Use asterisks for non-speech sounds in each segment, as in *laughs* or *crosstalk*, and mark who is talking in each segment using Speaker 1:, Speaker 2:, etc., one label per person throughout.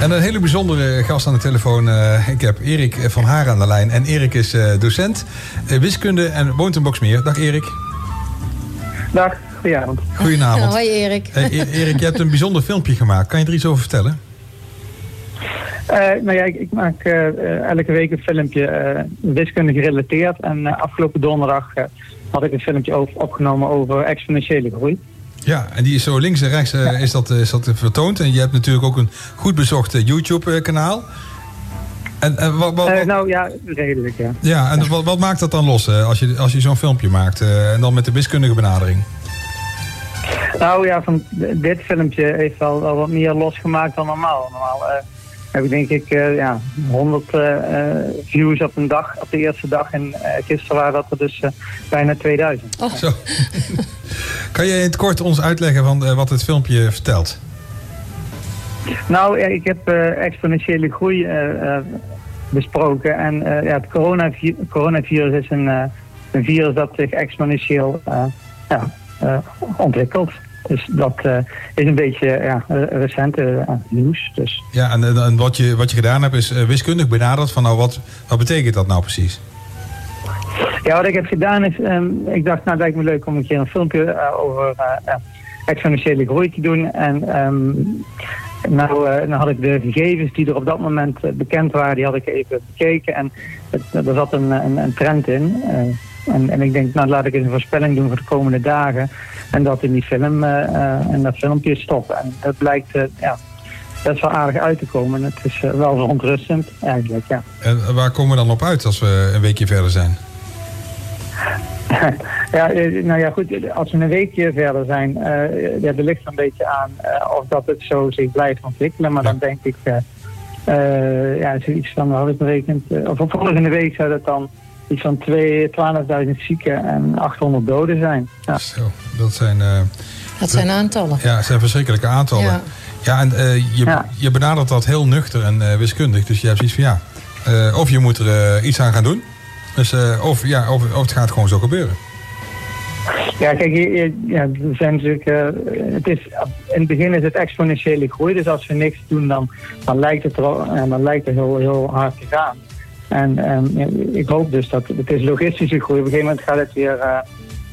Speaker 1: En een hele bijzondere gast aan de telefoon. Uh, ik heb Erik van Haren aan de lijn. En Erik is uh, docent uh, wiskunde en woont in Boksmeer. Dag Erik.
Speaker 2: Dag, goedenavond.
Speaker 1: Goedenavond. *laughs*
Speaker 3: Hoi Erik.
Speaker 1: Hey, Erik, je hebt een bijzonder filmpje gemaakt. Kan je er iets over vertellen?
Speaker 2: Nou ja, ik, ik maak elke week een filmpje wiskunde gerelateerd. En afgelopen donderdag had ik een filmpje over, opgenomen over exponentiële groei.
Speaker 1: Ja, en die is zo links en rechts is, dat, is dat vertoond. En je hebt natuurlijk ook een goed bezocht YouTube-kanaal.
Speaker 2: En, en wat, wat, uh, nou ja, redelijk, ja.
Speaker 1: Ja, en Wat, wat maakt dat dan los als je, als je zo'n filmpje maakt? en dan met de wiskundige benadering?
Speaker 2: Nou ja, van dit filmpje heeft wel, wel wat meer losgemaakt dan normaal. Normaal heb ik denk ik uh, ja, 100 uh, views op een dag, op de eerste dag. En uh, gisteren waren dat er dus bijna 2000.
Speaker 1: Oh. Zo. *laughs* kan je in het kort ons uitleggen van, wat het filmpje vertelt?
Speaker 2: Nou, ik heb exponentiële groei besproken. En ja, het coronavirus, coronavirus is een, een virus dat zich exponentieel ja, ontwikkelt. Dus dat uh, is een beetje ja, recente uh, nieuws. Dus.
Speaker 1: Ja, en, en, wat, je, wat je gedaan hebt is uh, wiskundig benaderd van nou wat, wat betekent dat nou precies?
Speaker 2: Ja, wat ik heb gedaan is, um, ik dacht nou het lijkt me leuk om een keer een filmpje over exponentiële groei te doen. En um, nou, dan had ik de gegevens die er op dat moment bekend waren, die had ik even bekeken. En het, er zat een, een, een trend in. En, en ik denk, nou laat ik eens een voorspelling doen voor de komende dagen. En dat in die film uh, en dat filmpje stoppen. En dat blijkt uh, ja, best wel aardig uit te komen. En het is wel verontrustend eigenlijk, ja.
Speaker 1: En waar komen we dan op uit als we een weekje verder zijn? *laughs*
Speaker 2: ja, nou ja, goed, als we een weekje verder zijn, uh, ja, er ligt een beetje aan uh, of dat het zo zich blijft ontwikkelen. Maar ja. dan denk ik, uh, ja, zoiets van, had ik berekend, of volgende week zou dat dan iets van 12.000 zieken en 800 doden zijn. Ja.
Speaker 1: Zo, dat zijn... Uh,
Speaker 3: dat zijn aantallen.
Speaker 1: Ja, dat zijn verschrikkelijke aantallen. Ja, ja en uh, je, ja. je benadert dat heel nuchter en uh, wiskundig. Dus je hebt zoiets van ja, of je moet er iets aan gaan doen. Dus, of, ja, of, of het gaat gewoon zo gebeuren.
Speaker 2: Ja, kijk, ja, er zijn natuurlijk, het is, in het begin is het exponentiële groei. Dus als we niks doen, dan, dan lijkt het, er, dan lijkt het heel, heel hard te gaan. En um, ik hoop dus dat het is logistische groei. Op een gegeven moment gaat het weer uh,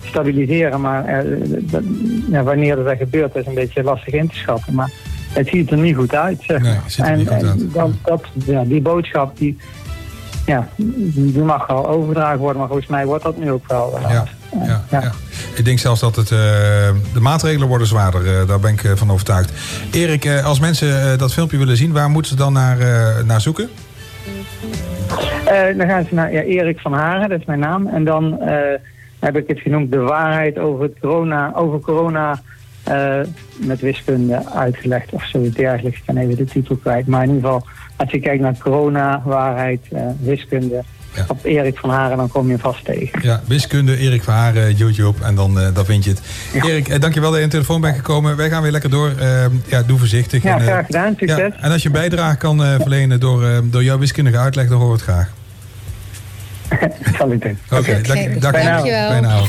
Speaker 2: stabiliseren. Maar uh, dat, ja, wanneer dat gebeurt is een beetje lastig in te schatten. Maar het ziet er niet goed uit. Zeg.
Speaker 1: Nee, ziet er
Speaker 2: en,
Speaker 1: niet goed uit.
Speaker 2: Dat, dat, ja, die boodschap die, ja, die mag wel overdragen worden. Maar volgens mij wordt dat nu ook wel.
Speaker 1: Uh, ja. Ja, ja. ja, Ik denk zelfs dat het, uh, de maatregelen worden zwaarder. Uh, daar ben ik van overtuigd. Erik, als mensen dat filmpje willen zien, waar moeten ze dan naar, naar zoeken?
Speaker 2: Uh, dan gaan ze naar ja, Erik van Haren, dat is mijn naam. En dan uh, heb ik het genoemd de waarheid over, corona, over corona uh, met wiskunde uitgelegd of zoiets dergelijks. Ik kan even de titel kwijt. Maar in ieder geval, als je kijkt naar corona, waarheid, wiskunde... Ja. Op Erik van Haren, dan kom je vast tegen.
Speaker 1: Ja, wiskunde, Erik van Haren, YouTube en dan, uh, dan vind je het. Ja. Erik, eh, dankjewel dat je in de telefoon bent gekomen. Wij gaan weer lekker door. Uh, ja, doe voorzichtig.
Speaker 2: Ja, en, graag gedaan. Succes.
Speaker 1: Ja, en als je een bijdrage kan verlenen door, door jouw wiskundige uitleg, dan hoor het graag.
Speaker 2: Dat *laughs* zal ik doen.
Speaker 1: Oké, okay, okay. dank,
Speaker 3: dankjewel.
Speaker 1: Bijna.